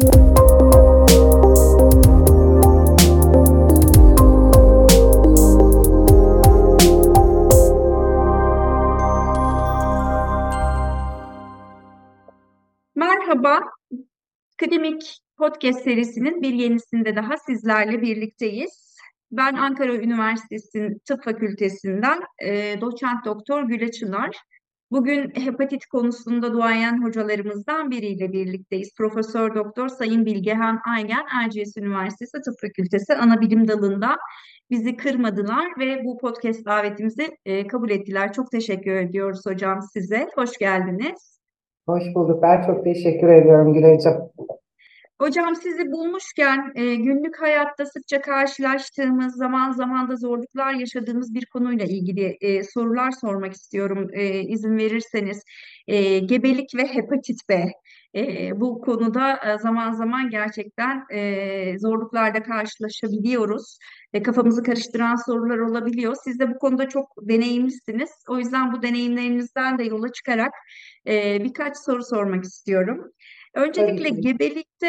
Merhaba, Akademik Podcast serisinin bir yenisinde daha sizlerle birlikteyiz. Ben Ankara Üniversitesi Tıp Fakültesinden e, doçent doktor Güle Çınar. Bugün hepatit konusunda duayen hocalarımızdan biriyle birlikteyiz. Profesör Doktor Sayın Bilgehan Aygen Erciyes Üniversitesi Tıp Fakültesi Anabilim Dalı'nda bizi kırmadılar ve bu podcast davetimizi e, kabul ettiler. Çok teşekkür ediyoruz hocam size. Hoş geldiniz. Hoş bulduk. Ben çok teşekkür ediyorum Gülay'cığım. Hocam sizi bulmuşken e, günlük hayatta sıkça karşılaştığımız, zaman zaman da zorluklar yaşadığımız bir konuyla ilgili e, sorular sormak istiyorum e, izin verirseniz. E, gebelik ve hepatit B. E, bu konuda e, zaman zaman gerçekten e, zorluklarla karşılaşabiliyoruz. E, kafamızı karıştıran sorular olabiliyor. Siz de bu konuda çok deneyimlisiniz. O yüzden bu deneyimlerinizden de yola çıkarak e, birkaç soru sormak istiyorum. Öncelikle gebelikte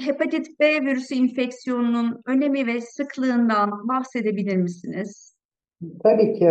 hepatit B virüsü enfeksiyonunun önemi ve sıklığından bahsedebilir misiniz? Tabii ki.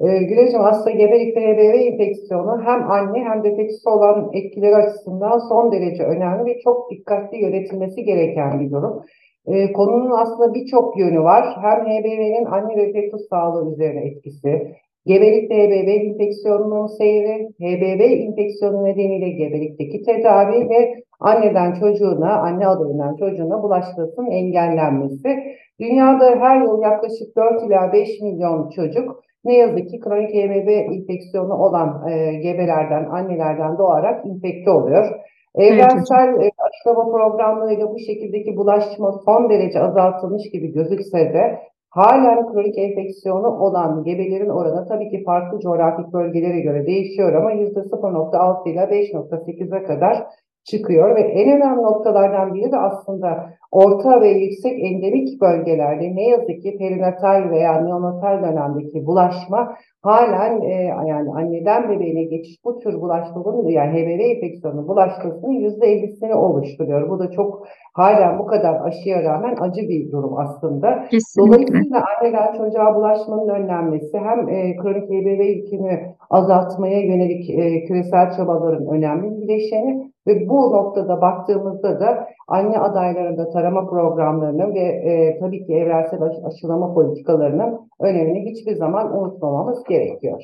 Ee, Gülay'cığım aslında gebelikte HBV enfeksiyonu hem anne hem de fetüs olan etkileri açısından son derece önemli ve çok dikkatli yönetilmesi gereken bir durum. Ee, konunun aslında birçok yönü var. Hem HBV'nin anne ve fetüs sağlığı üzerine etkisi, gebelikte HBV enfeksiyonunun seyri, HBV enfeksiyonu nedeniyle gebelikteki tedavi ve anneden çocuğuna, anne adayından çocuğuna bulaşmasının engellenmesi. Dünyada her yıl yaklaşık 4 ila 5 milyon çocuk ne yazık ki kronik HBV enfeksiyonu olan e, gebelerden, annelerden doğarak infekte oluyor. Evrensel e, aşılama programlarıyla bu şekildeki bulaşma son derece azaltılmış gibi gözükse de halen kronik enfeksiyonu olan gebelerin oranı tabii ki farklı coğrafik bölgelere göre değişiyor ama %0.6 ile 5.8'e kadar çıkıyor ve en önemli noktalardan biri de aslında orta ve yüksek endemik bölgelerde ne yazık ki perinatal veya neonatal dönemdeki bulaşma halen e, yani anneden bebeğine geçiş bu tür bulaşmanın yani HBV enfeksiyonunun bulaşmasının %50'sini oluşturuyor. Bu da çok halen bu kadar aşıya rağmen acı bir durum aslında. Kesinlikle. Dolayısıyla anneden çocuğa bulaşmanın önlenmesi hem e, kronik HBV yükünü azaltmaya yönelik e, küresel çabaların önemli bir bileşeni ve bu noktada baktığımızda da anne adaylarında tarama programlarının ve e, tabii ki evrensel aşı- aşılama politikalarının önemini hiçbir zaman unutmamamız gerekiyor.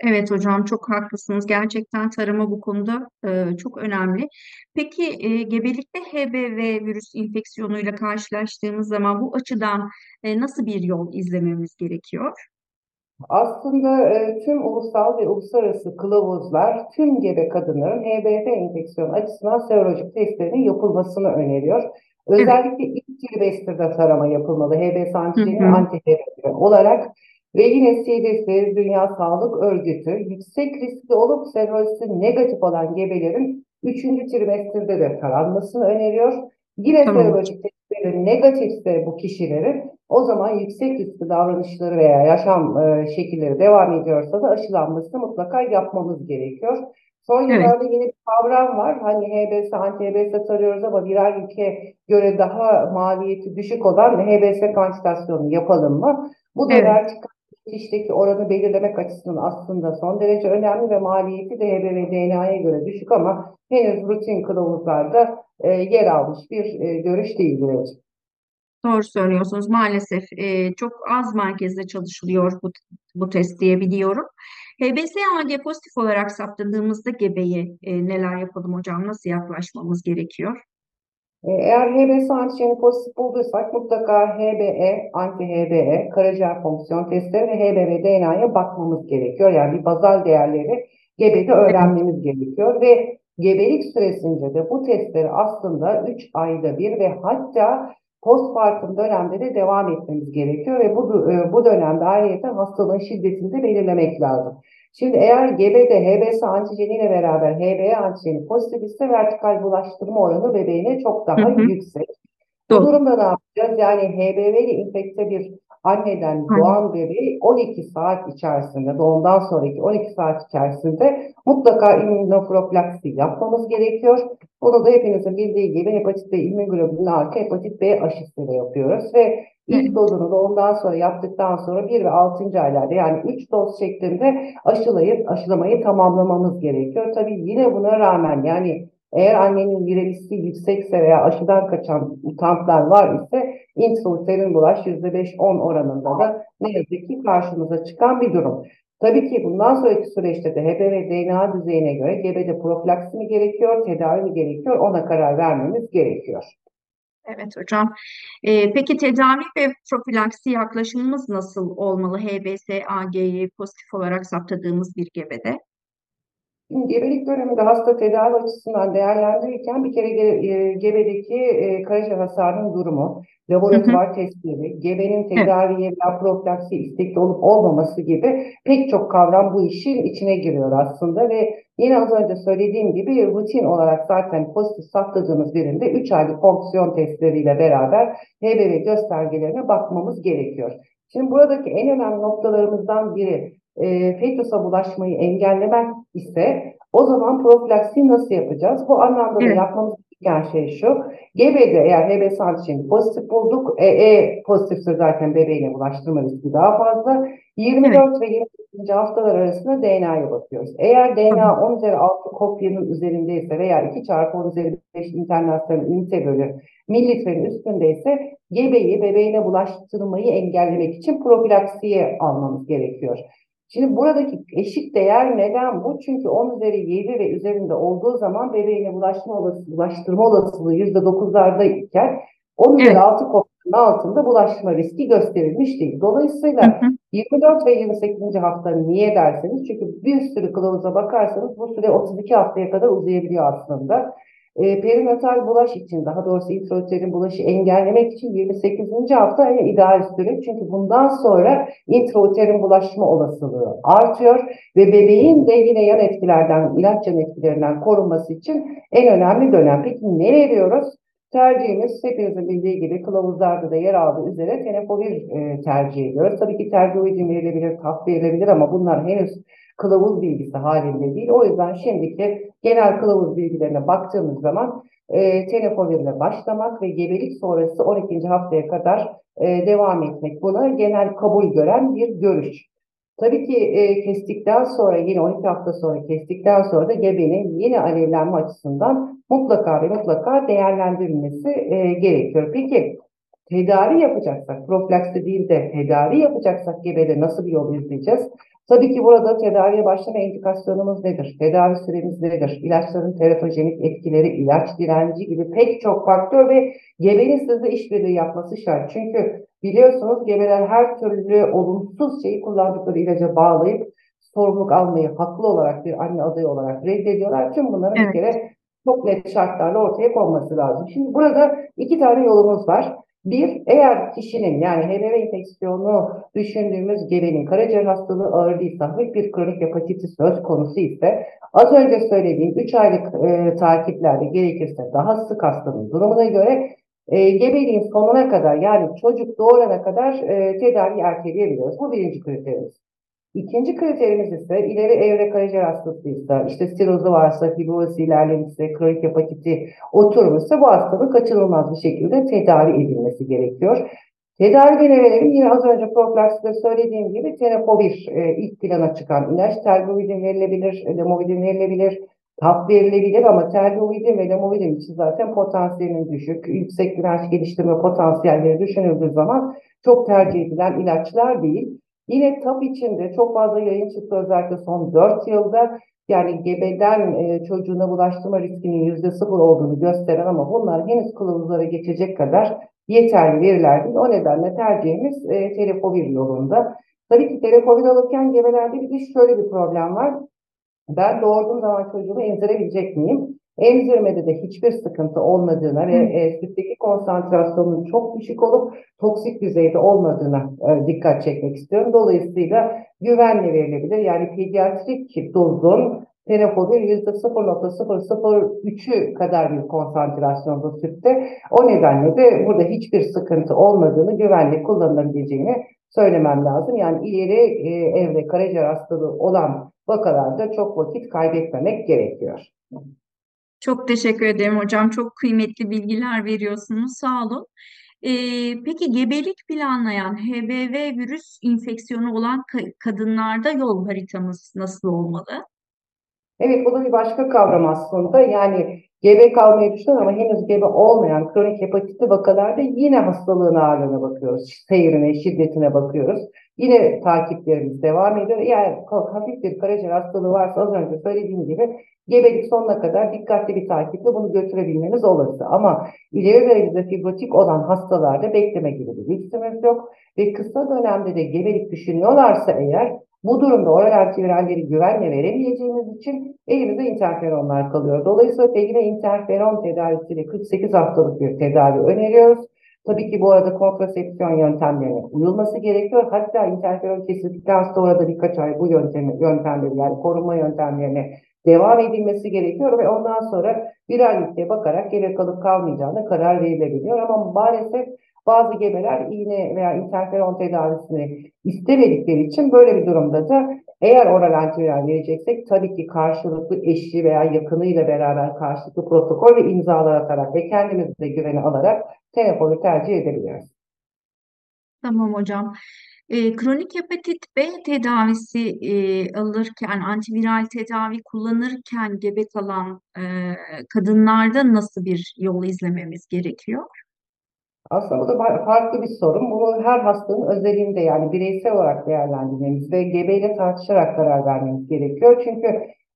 Evet hocam çok haklısınız. Gerçekten tarama bu konuda e, çok önemli. Peki e, gebelikte HBV virüs enfeksiyonuyla karşılaştığımız zaman bu açıdan e, nasıl bir yol izlememiz gerekiyor? Aslında e, tüm ulusal ve uluslararası kılavuzlar tüm gebe kadınların HBV enfeksiyonu açısından serolojik testlerinin yapılmasını öneriyor. Özellikle ilk trimesterde tarama yapılmalı HB antijenin anti-HBV olarak ve yine CDC Dünya Sağlık Örgütü yüksek riskli olup serolojisi negatif olan gebelerin 3. trimesterde de taranmasını öneriyor. Yine Tamam. serolojik testleri negatifse bu kişilerin o zaman yüksek riskli davranışları veya yaşam e, şekilleri devam ediyorsa da aşılanmasını mutlaka yapmamız gerekiyor. Son Evet. yıllarda yeni bir kavram var. Hani HBS, anti-HBS tarıyoruz ama birer ülke göre daha maliyeti düşük olan HBS kantitasyon yapalım mı? Bu da Evet. vertikal geçişteki oranı belirlemek açısından aslında son derece önemli ve maliyeti de HBV DNA'ya göre düşük ama henüz rutin kılavuzlarda e, yer almış bir e, görüş değil. Doğru söylüyorsunuz. Maalesef e, çok az merkezde çalışılıyor bu, bu test diye biliyorum. HBsAg pozitif olarak saptadığımızda gebeye e, neler yapalım hocam? Nasıl yaklaşmamız gerekiyor? E, Eğer HBS antijeni pozitif bulduysak mutlaka HBe, anti-HBe, karaciğer fonksiyon testleri ve HBV DNA'ya bakmamız gerekiyor. Yani bir bazal değerleri gebede öğrenmemiz gerekiyor ve gebelik süresince de bu testleri aslında 3 ayda bir ve hatta postpartum dönemde de devam etmemiz gerekiyor ve bu, e, bu dönemde ayrıca hastalığın şiddetini de belirlemek lazım. Şimdi eğer gebede HBs antijeniyle beraber HBe antijeni pozitif ise vertikal bulaştırma oranı bebeğine çok daha Hı hı. yüksek. Bu durumda ne yapacağız? Yani HBV ile infekte bir anneden doğan bebeği 12 saat içerisinde, doğumdan sonraki 12 saat içerisinde mutlaka immünoprofilaksi yapmamız gerekiyor. Bunu da hepinizin bildiği gibi hepatit B immünoglobulin artı hepatit B aşısıyla yapıyoruz ve ilk dozunu doğumdan sonra yaptıktan sonra 1 ve 6. aylarda yani 3 doz şeklinde aşılayıp aşılamayı tamamlamamız gerekiyor. Tabii yine buna rağmen yani eğer annenin viralisti yüksekse veya aşıdan kaçan mutantlar var ise intrauterin bulaş %5-10 oranında da ne yazık ki karşımıza çıkan bir durum. Tabii ki bundan sonraki süreçte de HB ve DNA düzeyine göre gebede profilaksi mi gerekiyor, tedavi mi gerekiyor ona karar vermemiz gerekiyor. Evet hocam. Ee, peki tedavi ve profilaksi yaklaşımımız nasıl olmalı HBS, AG'yi pozitif olarak saptadığımız bir gebede? Şimdi gebelik döneminde hasta tedavi açısından değerlendirirken bir kere ge e, gebedeki e, karaciğer hasarının durumu, laboratuvar testleri, gebenin tedaviye veya profilaksi istekli olup olmaması gibi pek çok kavram bu işin içine giriyor aslında ve yine az önce söylediğim gibi rutin olarak zaten pozitif saptadığımız birinde 3 aylık fonksiyon testleriyle beraber HBV göstergelerine bakmamız gerekiyor. Şimdi buradaki en önemli noktalarımızdan biri e, fetüse bulaşmayı engellemek ise o zaman profilaksi nasıl yapacağız? Bu anlamda evet. da yapmamız gereken şey şu. Gebede eğer HB için pozitif bulduk. EE pozitifse zaten bebeğine bulaştırma riski daha fazla. 24 evet. ve 28. haftalar arasında DNA'ya bakıyoruz. Eğer DNA 10 üzeri 6 kopyanın üzerindeyse veya 2 çarpı 10 üzeri 5 internasyonel ünite bölü mililitrenin üstündeyse gebeyi bebeğine bulaştırmayı engellemek için profilaksiye almamız gerekiyor. Şimdi buradaki eşik değer neden bu? Çünkü 10 üzeri 7 ve üzerinde olduğu zaman bebeğine bulaşma olasılığı, bulaştırma olasılığı %9'larda iken 10 üzeri evet. 6 kopyanın altında bulaşma riski gösterilmiş değil. Dolayısıyla hı hı. 24 ve 28. hafta niye derseniz çünkü bir sürü kılavuza bakarsanız bu süre 32 haftaya kadar uzayabiliyor aslında. E, perinatal bulaş için daha doğrusu intrauterin bulaşı engellemek için 28. hafta en ideal süre. Çünkü bundan sonra intrauterin bulaşma olasılığı artıyor ve bebeğin de yine yan etkilerden, ilaç yan etkilerinden korunması için en önemli dönem. Peki ne veriyoruz? Tercihimiz hepinizin bildiği gibi kılavuzlarda da yer aldığı üzere tenofovir e, tercih ediyoruz. Tabii ki tergoidin verilebilir, tap verilebilir ama bunlar henüz kılavuz bilgisi halinde değil. O yüzden şimdiki genel kılavuz bilgilerine baktığımız zaman e, tenefovirle başlamak ve gebelik sonrası 12. haftaya kadar e, devam etmek. Buna genel kabul gören bir görüş. Tabii ki e, kestikten sonra yine 12 hafta sonra kestikten sonra da gebenin yine alevlenme açısından mutlaka ve mutlaka değerlendirilmesi e, gerekiyor. Peki tedavi yapacaksak, profilaksi değil de tedavi yapacaksak gebede nasıl bir yol izleyeceğiz? Tabii ki burada tedaviye başlama indikasyonumuz nedir? Tedavi süremiz nedir? İlaçların teratojenik etkileri, ilaç direnci gibi pek çok faktör ve gebenin sizde işbirliği yapması şart. Çünkü biliyorsunuz gebeler her türlü olumsuz şeyi kullandıkları ilaca bağlayıp sorumluluk almayı haklı olarak bir anne adayı olarak reddediyorlar. Tüm bunların evet. bir kere çok net şartlarla ortaya konması lazım. Şimdi burada iki tane yolumuz var. Bir, eğer kişinin yani HPV enfeksiyonu düşündüğümüz gebenin karaciğer hastalığı ağır değilse, hafif bir kronik hepatitis söz konusu ise az önce söylediğim 3 aylık e, takiplerde gerekirse daha sık hastanın durumuna göre e, gebeliğin sonuna kadar yani çocuk doğurana kadar e, tedavi erteleyebiliyoruz. Bu birinci kriterimiz. İkinci kriterimiz ise ileri evre karaciğer hastalığıysa, işte stirozu varsa, fibrozi ilerlemişse, kronik hepatiti oturmuşsa bu hastalığın kaçınılmaz bir şekilde tedavi edilmesi gerekiyor. Tedavi denemelerin yine az önce profilakside söylediğim gibi tenofovir e, ilk plana çıkan ilaç tergovidin verilebilir, lemovidin verilebilir, tap verilebilir ama tergovidin ve lemovidin için zaten potansiyelinin düşük, yüksek direnç geliştirme potansiyelleri düşünüldüğü zaman çok tercih edilen ilaçlar değil. Yine TAP içinde çok fazla yayın çıktı özellikle son 4 yılda yani gebeden e, çocuğuna bulaştırma riskinin yüzde sıfır olduğunu gösteren ama bunlar henüz kılavuzlara geçecek kadar yeterli veriler değil. O nedenle tercihimiz e, telefovir yolunda. Tabii ki telefovir alırken gebelerde bir de şöyle bir problem var. Ben doğurduğum zaman çocuğumu emzirebilecek miyim? Emzirmede de hiçbir sıkıntı olmadığına ve e, sütteki konsantrasyonun çok düşük olup toksik düzeyde olmadığına e, dikkat çekmek istiyorum. Dolayısıyla güvenle verilebilir. Yani pediatrik dozun tenofovir %0.003'ü kadar bir konsantrasyonda sütte. O nedenle de burada hiçbir sıkıntı olmadığını, güvenli kullanılabileceğini söylemem lazım. Yani ileri e, evre karaciğer hastalığı olan vakalarda çok vakit kaybetmemek gerekiyor. Çok teşekkür ederim hocam. Çok kıymetli bilgiler veriyorsunuz. Sağ olun. Ee, peki gebelik planlayan HBV virüs enfeksiyonu olan ka- kadınlarda yol haritamız nasıl olmalı? Evet bu da bir başka kavram aslında. Yani gebe kalmayı düşünen ama henüz gebe olmayan kronik hepatitli vakalarda yine hastalığın ağırlığına bakıyoruz. Seyrine, şiddetine bakıyoruz. Yine takiplerimiz devam ediyor. Eğer hafif bir karaciğer hastalığı varsa az önce söylediğim gibi gebelik sonuna kadar dikkatli bir takiple bunu götürebilmeniz olası. Ama ileri derecede fibrotik olan hastalarda bekleme gibi bir lüksümüz yok. Ve kısa dönemde de gebelik düşünüyorlarsa eğer bu durumda oral antiviralleri güvenle veremeyeceğimiz için elimizde interferonlar kalıyor. Dolayısıyla pegine interferon tedavisiyle 48 haftalık bir tedavi öneriyoruz. Tabii ki bu arada kontrasepsiyon yöntemlerine uyulması gerekiyor. Hatta interferon kesildikten sonra da birkaç ay bu yöntemi, yöntemleri yani korunma yöntemlerine devam edilmesi gerekiyor ve ondan sonra virallikte bakarak gebe kalıp kalmayacağına karar verilebiliyor. Ama maalesef bazı gebeler iğne veya interferon tedavisini istemedikleri için böyle bir durumda da eğer oral antiviral vereceksek tabii ki karşılıklı eşi veya yakınıyla beraber karşılıklı protokol ve imzalar atarak ve kendimizi de güvene alarak telefonu tercih edebiliyoruz. Tamam hocam. E, kronik hepatit B tedavisi e, alırken, antiviral tedavi kullanırken gebe kalan e, kadınlarda nasıl bir yol izlememiz gerekiyor? Aslında bu da farklı bir sorun. Bunu her hastanın özelinde yani bireysel olarak değerlendirmemiz ve gebeyle tartışarak karar vermemiz gerekiyor. Çünkü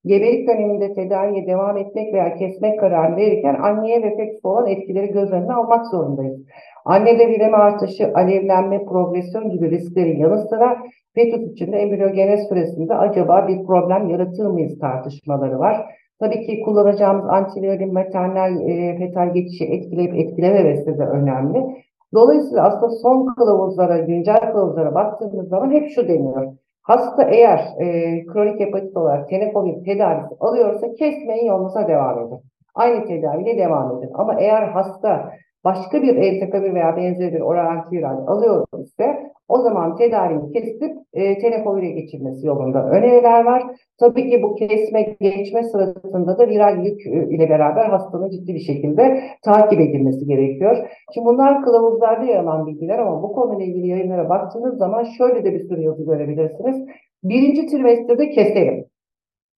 gebelik döneminde tedaviye devam etmek veya kesmek kararı verirken anneye ve fetus olan etkileri göz önüne almak zorundayız. Annede üreme artışı, alevlenme, progresyon gibi risklerin yanı sıra fetus içinde embriyogenez süresinde acaba bir problem yaratır mıyız tartışmaları var. Tabii ki kullanacağımız antiviral maternal e, fetal geçişi etkileyip etkilememesi de önemli. Dolayısıyla aslında son kılavuzlara, güncel kılavuzlara baktığımız zaman hep şu deniyor. Hasta eğer e, kronik hepatit olarak tenofovir tedavisi alıyorsa kesmeyin yolunuza devam edin. Aynı tedaviyle devam edin. Ama eğer hasta başka bir eltekabir veya benzeri bir oral antiviral alıyor ise o zaman tedavini kesip e, tenofovire geçirmesi yolunda öneriler var. Tabii ki bu kesme geçme sırasında da viral yük e, ile beraber hastanın ciddi bir şekilde takip edilmesi gerekiyor. Şimdi bunlar kılavuzlarda yer alan bilgiler ama bu konuyla ilgili yayınlara baktığınız zaman şöyle de bir sürü yazı görebilirsiniz. Birinci trimesterde keselim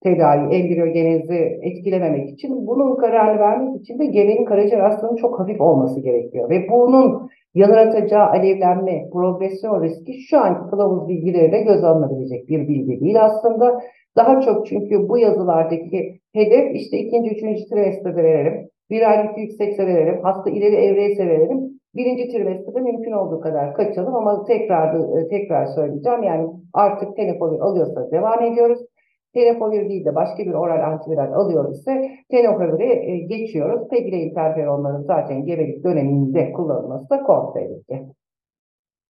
tedavi, embriyogenezi etkilememek için bunun kararını vermek için de gebenin karaciğer hastalığının çok hafif olması gerekiyor. Ve bunun yaratacağı alevlenme, progresyon riski şu anki kılavuz bilgileriyle göz alınabilecek bir bilgi değil aslında. Daha çok çünkü bu yazılardaki hedef işte ikinci, üçüncü trimesterde verelim. Virallik yüksekse verelim. Hasta ileri evreyse verelim. Birinci trimesterde mümkün olduğu kadar kaçalım ama tekrar tekrar söyleyeceğim. Yani artık tenofovir alıyorsa devam ediyoruz tenofovir değil de başka bir oral antiviral alıyor ise tenofoviri e, geçiyoruz. Pegile interferonların zaten gebelik döneminde kullanılması da kontraindike.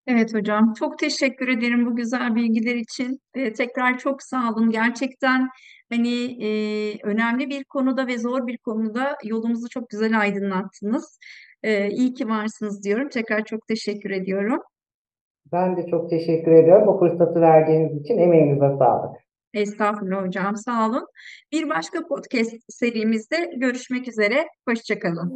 Evet hocam, çok teşekkür ederim bu güzel bilgiler için. Ee, tekrar çok sağ olun. Gerçekten hani e, önemli bir konuda ve zor bir konuda yolumuzu çok güzel aydınlattınız. Ee, iyi ki varsınız diyorum. Tekrar çok teşekkür ediyorum. Ben de çok teşekkür ediyorum. Bu fırsatı verdiğiniz için emeğinize sağlık. Estağfurullah hocam, sağ olun. Bir başka podcast serimizde görüşmek üzere. Hoşçakalın.